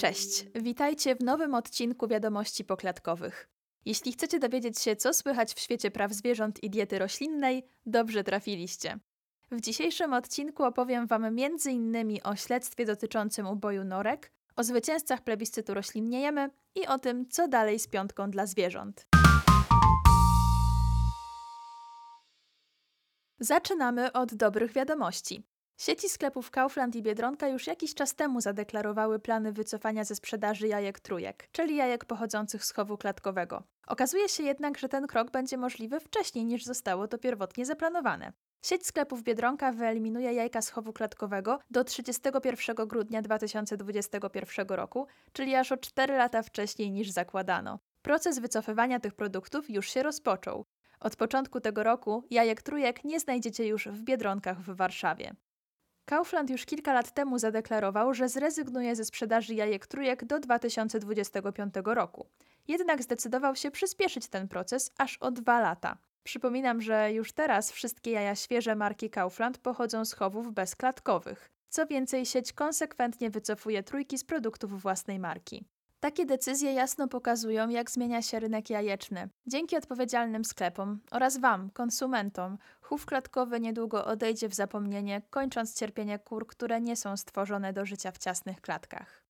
Cześć, witajcie w nowym odcinku Wiadomości Poklatkowych. Jeśli chcecie dowiedzieć się, co słychać w świecie praw zwierząt i diety roślinnej, dobrze trafiliście. W dzisiejszym odcinku opowiem Wam m.in. o śledztwie dotyczącym uboju norek, o zwycięzcach plebiscytu Roślinniejemy i o tym, co dalej z piątką dla zwierząt. Zaczynamy od dobrych wiadomości. Sieci sklepów Kaufland i Biedronka już jakiś czas temu zadeklarowały plany wycofania ze sprzedaży jajek trójek, czyli jajek pochodzących z chowu klatkowego. Okazuje się jednak, że ten krok będzie możliwy wcześniej niż zostało to pierwotnie zaplanowane. Sieć sklepów Biedronka wyeliminuje jajka z chowu klatkowego do 31 grudnia 2021 roku, czyli aż o 4 lata wcześniej niż zakładano. Proces wycofywania tych produktów już się rozpoczął. Od początku tego roku jajek trójek nie znajdziecie już w Biedronkach w Warszawie. Kaufland już kilka lat temu zadeklarował, że zrezygnuje ze sprzedaży jajek trójek do 2025 roku. Jednak zdecydował się przyspieszyć ten proces aż o dwa lata. Przypominam, że już teraz wszystkie jaja świeże marki Kaufland pochodzą z chowów bezklatkowych. Co więcej, sieć konsekwentnie wycofuje trójki z produktów własnej marki. Takie decyzje jasno pokazują, jak zmienia się rynek jajeczny. Dzięki odpowiedzialnym sklepom oraz Wam, konsumentom, chów klatkowy niedługo odejdzie w zapomnienie, kończąc cierpienie kur, które nie są stworzone do życia w ciasnych klatkach.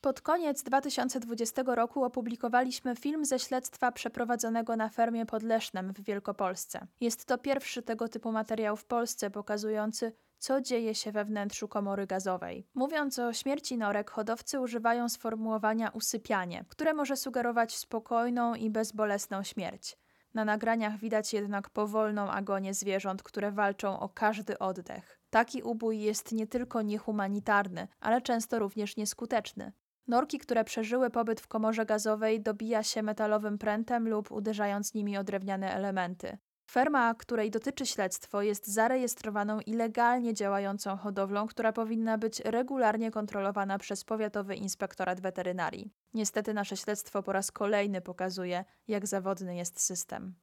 Pod koniec 2020 roku opublikowaliśmy film ze śledztwa przeprowadzonego na fermie pod Lesznem w Wielkopolsce. Jest to pierwszy tego typu materiał w Polsce pokazujący, co dzieje się we wnętrzu komory gazowej. Mówiąc o śmierci norek, hodowcy używają sformułowania usypianie, które może sugerować spokojną i bezbolesną śmierć. Na nagraniach widać jednak powolną agonię zwierząt, które walczą o każdy oddech. Taki ubój jest nie tylko niehumanitarny, ale często również nieskuteczny. Norki, które przeżyły pobyt w komorze gazowej, dobija się metalowym prętem lub uderzając nimi o drewniane elementy. Ferma, której dotyczy śledztwo, jest zarejestrowaną i legalnie działającą hodowlą, która powinna być regularnie kontrolowana przez Powiatowy Inspektorat Weterynarii. Niestety nasze śledztwo po raz kolejny pokazuje, jak zawodny jest system.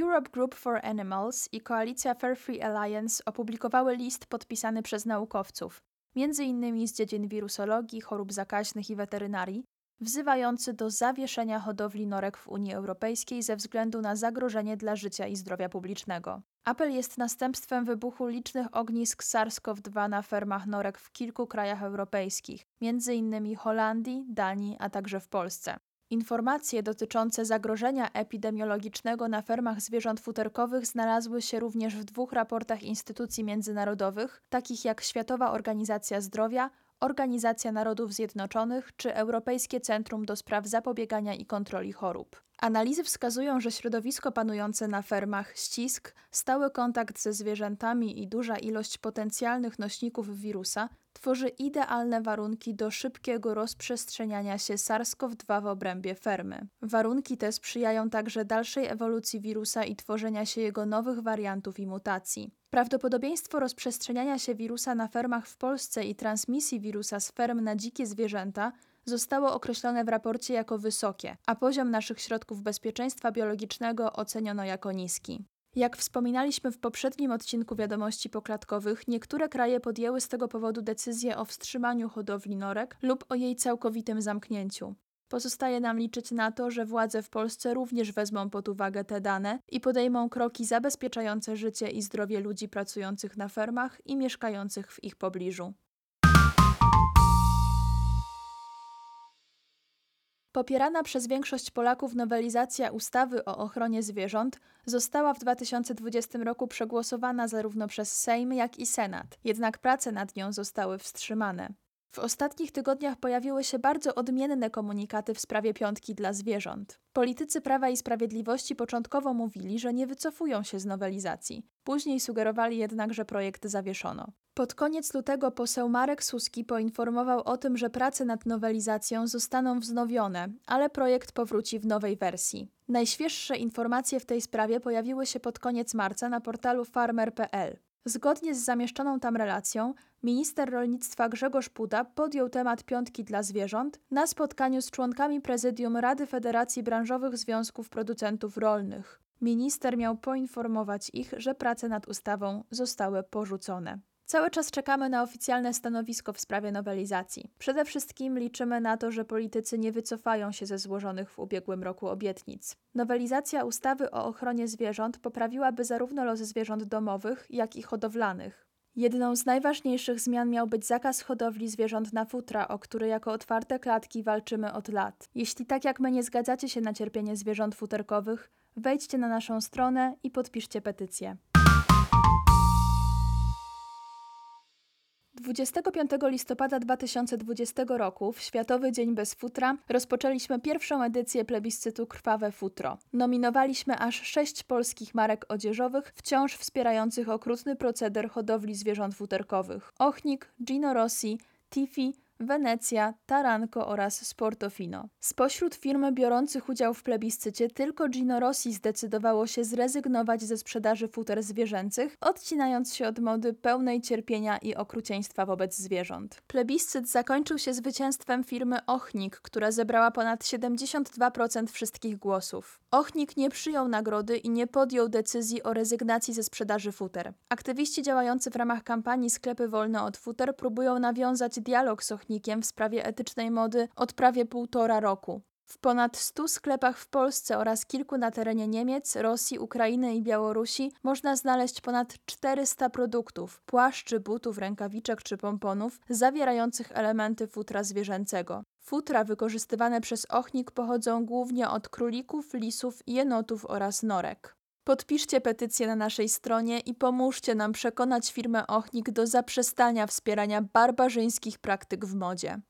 Europe Group for Animals i koalicja Fair Free Alliance opublikowały list podpisany przez naukowców, m.in. z dziedzin wirusologii, chorób zakaźnych i weterynarii, wzywający do zawieszenia hodowli norek w Unii Europejskiej ze względu na zagrożenie dla życia i zdrowia publicznego. Apel jest następstwem wybuchu licznych ognisk SARS-CoV-2 na fermach norek w kilku krajach europejskich, m.in. Holandii, Danii, a także w Polsce. Informacje dotyczące zagrożenia epidemiologicznego na fermach zwierząt futerkowych znalazły się również w dwóch raportach instytucji międzynarodowych, takich jak Światowa Organizacja Zdrowia Organizacja Narodów Zjednoczonych czy Europejskie Centrum do Spraw Zapobiegania i Kontroli Chorób. Analizy wskazują, że środowisko panujące na fermach, ścisk, stały kontakt ze zwierzętami i duża ilość potencjalnych nośników wirusa tworzy idealne warunki do szybkiego rozprzestrzeniania się SARS-CoV-2 w obrębie fermy. Warunki te sprzyjają także dalszej ewolucji wirusa i tworzenia się jego nowych wariantów i mutacji. Prawdopodobieństwo rozprzestrzeniania się wirusa na fermach w Polsce i transmisji wirusa z ferm na dzikie zwierzęta zostało określone w raporcie jako wysokie, a poziom naszych środków bezpieczeństwa biologicznego oceniono jako niski. Jak wspominaliśmy w poprzednim odcinku wiadomości poklatkowych, niektóre kraje podjęły z tego powodu decyzję o wstrzymaniu hodowli norek lub o jej całkowitym zamknięciu. Pozostaje nam liczyć na to, że władze w Polsce również wezmą pod uwagę te dane i podejmą kroki zabezpieczające życie i zdrowie ludzi pracujących na fermach i mieszkających w ich pobliżu. Popierana przez większość Polaków nowelizacja ustawy o ochronie zwierząt została w 2020 roku przegłosowana zarówno przez Sejm, jak i Senat, jednak prace nad nią zostały wstrzymane. W ostatnich tygodniach pojawiły się bardzo odmienne komunikaty w sprawie piątki dla zwierząt. Politycy Prawa i Sprawiedliwości początkowo mówili, że nie wycofują się z nowelizacji. Później sugerowali jednak, że projekt zawieszono. Pod koniec lutego poseł Marek Suski poinformował o tym, że prace nad nowelizacją zostaną wznowione, ale projekt powróci w nowej wersji. Najświeższe informacje w tej sprawie pojawiły się pod koniec marca na portalu farmer.pl. Zgodnie z zamieszczoną tam relacją, minister rolnictwa Grzegorz Puda podjął temat piątki dla zwierząt na spotkaniu z członkami prezydium Rady Federacji Branżowych Związków Producentów Rolnych. Minister miał poinformować ich, że prace nad ustawą zostały porzucone. Cały czas czekamy na oficjalne stanowisko w sprawie nowelizacji. Przede wszystkim liczymy na to, że politycy nie wycofają się ze złożonych w ubiegłym roku obietnic. Nowelizacja ustawy o ochronie zwierząt poprawiłaby zarówno los zwierząt domowych, jak i hodowlanych. Jedną z najważniejszych zmian miał być zakaz hodowli zwierząt na futra, o który jako otwarte klatki walczymy od lat. Jeśli tak jak my nie zgadzacie się na cierpienie zwierząt futerkowych, wejdźcie na naszą stronę i podpiszcie petycję. 25 listopada 2020 roku, w Światowy Dzień Bez Futra, rozpoczęliśmy pierwszą edycję plebiscytu Krwawe Futro. Nominowaliśmy aż sześć polskich marek odzieżowych, wciąż wspierających okrutny proceder hodowli zwierząt futerkowych. Ochnik, Gino Rossi, Tiffy, Wenecja, Taranko oraz Sportofino. Spośród firm biorących udział w plebiscycie tylko Gino Rossi zdecydowało się zrezygnować ze sprzedaży futer zwierzęcych, odcinając się od mody pełnej cierpienia i okrucieństwa wobec zwierząt. Plebiscyt zakończył się zwycięstwem firmy Ochnik, która zebrała ponad 72% wszystkich głosów. Ochnik nie przyjął nagrody i nie podjął decyzji o rezygnacji ze sprzedaży futer. Aktywiści działający w ramach kampanii Sklepy Wolne od Futer próbują nawiązać dialog z Ochnikiem w sprawie etycznej mody od prawie półtora roku. W ponad 100 sklepach w Polsce oraz kilku na terenie Niemiec, Rosji, Ukrainy i Białorusi można znaleźć ponad 400 produktów płaszczy, butów, rękawiczek czy pomponów zawierających elementy futra zwierzęcego. Futra wykorzystywane przez ochnik pochodzą głównie od królików, lisów, jenotów oraz norek. Podpiszcie petycję na naszej stronie i pomóżcie nam przekonać firmę Ochnik do zaprzestania wspierania barbarzyńskich praktyk w modzie.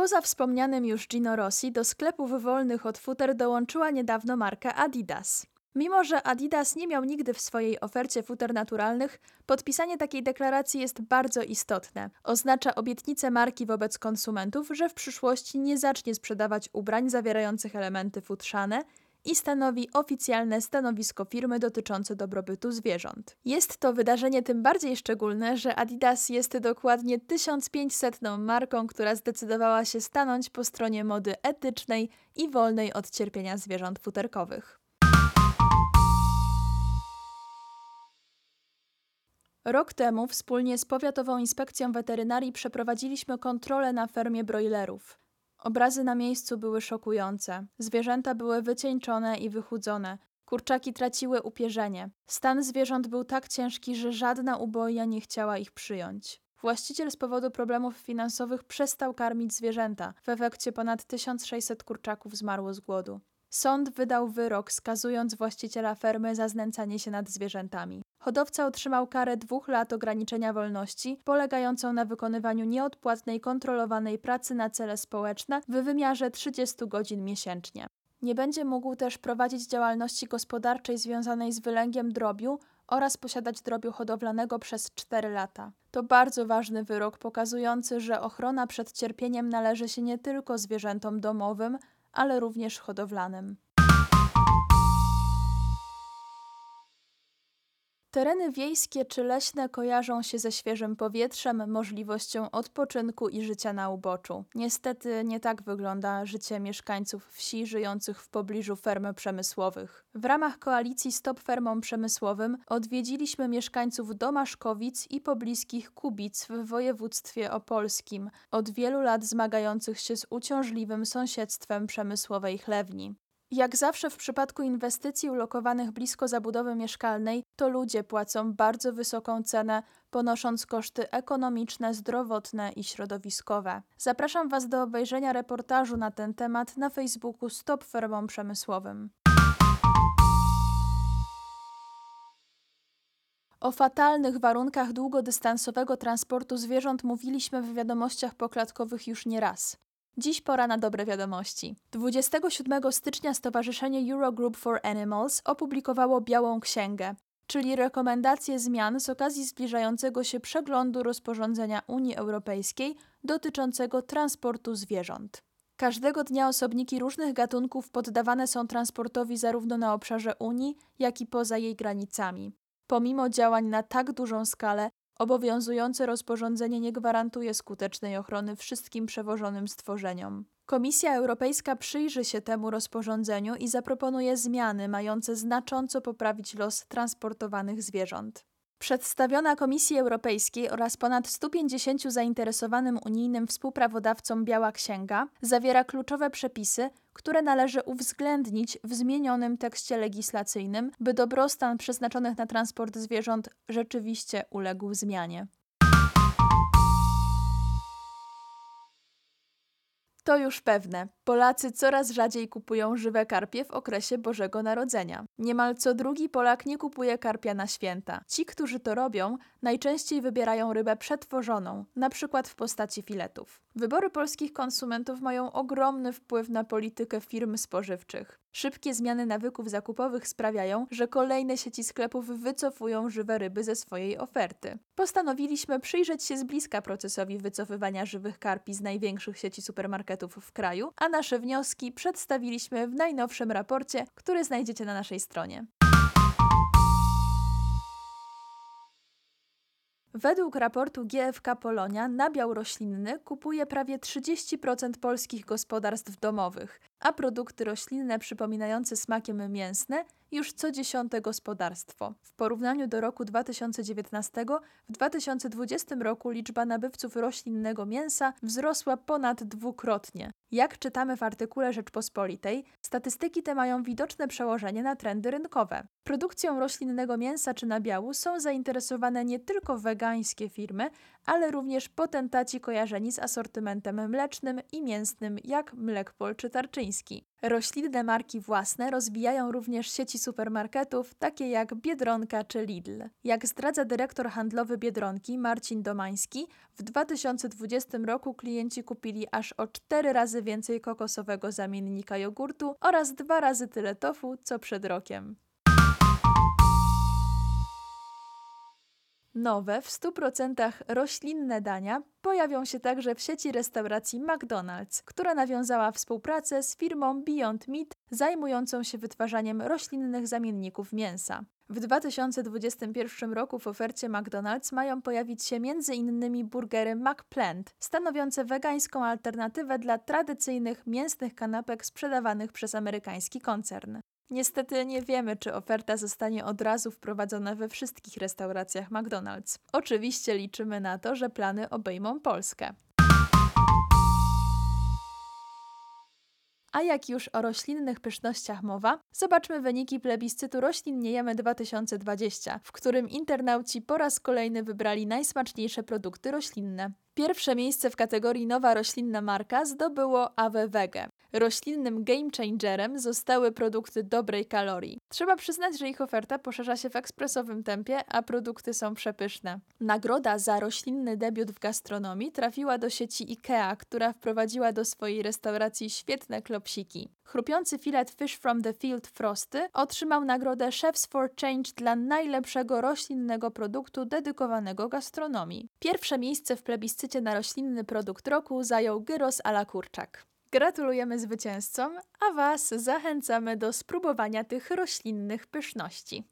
Poza wspomnianym już Gino Rossi do sklepów wolnych od futer dołączyła niedawno marka Adidas. Mimo, że Adidas nie miał nigdy w swojej ofercie futer naturalnych, podpisanie takiej deklaracji jest bardzo istotne. Oznacza obietnicę marki wobec konsumentów, że w przyszłości nie zacznie sprzedawać ubrań zawierających elementy futrzane i stanowi oficjalne stanowisko firmy dotyczące dobrobytu zwierząt. Jest to wydarzenie tym bardziej szczególne, że Adidas jest dokładnie 1500 marką, która zdecydowała się stanąć po stronie mody etycznej i wolnej od cierpienia zwierząt futerkowych. Rok temu wspólnie z Powiatową Inspekcją Weterynarii przeprowadziliśmy kontrolę na fermie brojlerów. Obrazy na miejscu były szokujące. Zwierzęta były wycieńczone i wychudzone. Kurczaki traciły upierzenie. Stan zwierząt był tak ciężki, że żadna uboja nie chciała ich przyjąć. Właściciel z powodu problemów finansowych przestał karmić zwierzęta. W efekcie ponad 1600 kurczaków zmarło z głodu. Sąd wydał wyrok, skazując właściciela fermy za znęcanie się nad zwierzętami. Hodowca otrzymał karę dwóch lat ograniczenia wolności, polegającą na wykonywaniu nieodpłatnej kontrolowanej pracy na cele społeczne w wymiarze 30 godzin miesięcznie. Nie będzie mógł też prowadzić działalności gospodarczej związanej z wylęgiem drobiu oraz posiadać drobiu hodowlanego przez 4 lata. To bardzo ważny wyrok pokazujący, że ochrona przed cierpieniem należy się nie tylko zwierzętom domowym, ale również hodowlanym. Tereny wiejskie czy leśne kojarzą się ze świeżym powietrzem, możliwością odpoczynku i życia na uboczu. Niestety nie tak wygląda życie mieszkańców wsi żyjących w pobliżu ferm przemysłowych. W ramach koalicji Stop Fermom Przemysłowym odwiedziliśmy mieszkańców Domaszkowic i pobliskich Kubic w województwie opolskim, od wielu lat zmagających się z uciążliwym sąsiedztwem przemysłowej chlewni. Jak zawsze w przypadku inwestycji ulokowanych blisko zabudowy mieszkalnej, to ludzie płacą bardzo wysoką cenę, ponosząc koszty ekonomiczne, zdrowotne i środowiskowe. Zapraszam Was do obejrzenia reportażu na ten temat na Facebooku Stop Fermom Przemysłowym. O fatalnych warunkach długodystansowego transportu zwierząt mówiliśmy w wiadomościach poklatkowych już nie raz. Dziś pora na dobre wiadomości. 27 stycznia Stowarzyszenie Eurogroup for Animals opublikowało Białą Księgę, czyli rekomendacje zmian z okazji zbliżającego się przeglądu rozporządzenia Unii Europejskiej dotyczącego transportu zwierząt. Każdego dnia osobniki różnych gatunków poddawane są transportowi zarówno na obszarze Unii, jak i poza jej granicami. Pomimo działań na tak dużą skalę, Obowiązujące rozporządzenie nie gwarantuje skutecznej ochrony wszystkim przewożonym stworzeniom. Komisja Europejska przyjrzy się temu rozporządzeniu i zaproponuje zmiany mające znacząco poprawić los transportowanych zwierząt. Przedstawiona Komisji Europejskiej oraz ponad 150 zainteresowanym unijnym współprawodawcom Biała Księga zawiera kluczowe przepisy, które należy uwzględnić w zmienionym tekście legislacyjnym, by dobrostan przeznaczonych na transport zwierząt rzeczywiście uległ zmianie. To już pewne. Polacy coraz rzadziej kupują żywe karpie w okresie Bożego Narodzenia. Niemal co drugi Polak nie kupuje karpia na święta. Ci, którzy to robią, najczęściej wybierają rybę przetworzoną, na przykład w postaci filetów. Wybory polskich konsumentów mają ogromny wpływ na politykę firm spożywczych. Szybkie zmiany nawyków zakupowych sprawiają, że kolejne sieci sklepów wycofują żywe ryby ze swojej oferty. Postanowiliśmy przyjrzeć się z bliska procesowi wycofywania żywych karpi z największych sieci supermarketów w kraju, a nasze wnioski przedstawiliśmy w najnowszym raporcie, który znajdziecie na naszej stronie. Według raportu GFK Polonia nabiał roślinny kupuje prawie 30% polskich gospodarstw domowych, a produkty roślinne przypominające smakiem mięsne już co dziesiąte gospodarstwo. W porównaniu do roku 2019, w 2020 roku liczba nabywców roślinnego mięsa wzrosła ponad dwukrotnie. Jak czytamy w artykule Rzeczpospolitej, statystyki te mają widoczne przełożenie na trendy rynkowe. Produkcją roślinnego mięsa czy nabiału są zainteresowane nie tylko wegańskie firmy, ale również potentaci kojarzeni z asortymentem mlecznym i mięsnym jak Mlekpol czy Tarczyński. Roślinne marki własne rozwijają również sieci supermarketów takie jak Biedronka czy Lidl. Jak zdradza dyrektor handlowy Biedronki Marcin Domański, w 2020 roku klienci kupili aż o 4 razy więcej kokosowego zamiennika jogurtu oraz dwa razy tyle tofu co przed rokiem. Nowe, w 100% roślinne dania pojawią się także w sieci restauracji McDonald's, która nawiązała współpracę z firmą Beyond Meat zajmującą się wytwarzaniem roślinnych zamienników mięsa. W 2021 roku w ofercie McDonald's mają pojawić się m.in. burgery McPlant, stanowiące wegańską alternatywę dla tradycyjnych mięsnych kanapek sprzedawanych przez amerykański koncern. Niestety nie wiemy, czy oferta zostanie od razu wprowadzona we wszystkich restauracjach McDonald's. Oczywiście liczymy na to, że plany obejmą Polskę. A jak już o roślinnych pysznościach mowa, zobaczmy wyniki plebiscytu Roślinniejemy 2020, w którym internauci po raz kolejny wybrali najsmaczniejsze produkty roślinne. Pierwsze miejsce w kategorii Nowa roślinna marka zdobyło Ave Wege. Roślinnym game changerem zostały produkty dobrej kalorii. Trzeba przyznać, że ich oferta poszerza się w ekspresowym tempie, a produkty są przepyszne. Nagroda za roślinny debiut w gastronomii trafiła do sieci IKEA, która wprowadziła do swojej restauracji świetne klopsiki. Chrupiący filet Fish from the Field Frosty otrzymał nagrodę Chefs for Change dla najlepszego roślinnego produktu dedykowanego gastronomii. Pierwsze miejsce w plebiscycie na roślinny produkt roku zajął gyros a la kurczak. Gratulujemy zwycięzcom, a Was zachęcamy do spróbowania tych roślinnych pyszności.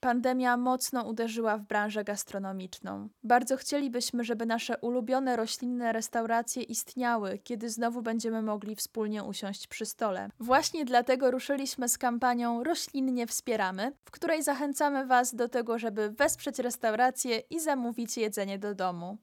Pandemia mocno uderzyła w branżę gastronomiczną. Bardzo chcielibyśmy, żeby nasze ulubione roślinne restauracje istniały, kiedy znowu będziemy mogli wspólnie usiąść przy stole. Właśnie dlatego ruszyliśmy z kampanią Roślinnie Wspieramy, w której zachęcamy Was do tego, żeby wesprzeć restaurację i zamówić jedzenie do domu.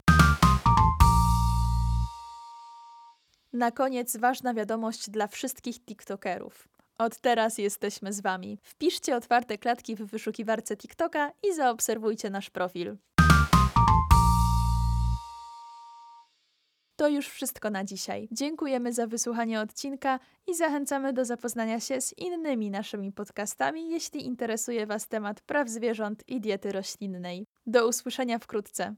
Na koniec ważna wiadomość dla wszystkich TikTokerów. Od teraz jesteśmy z Wami. Wpiszcie otwarte klatki w wyszukiwarce TikToka i zaobserwujcie nasz profil. To już wszystko na dzisiaj. Dziękujemy za wysłuchanie odcinka i zachęcamy do zapoznania się z innymi naszymi podcastami, jeśli interesuje Was temat praw zwierząt i diety roślinnej. Do usłyszenia wkrótce.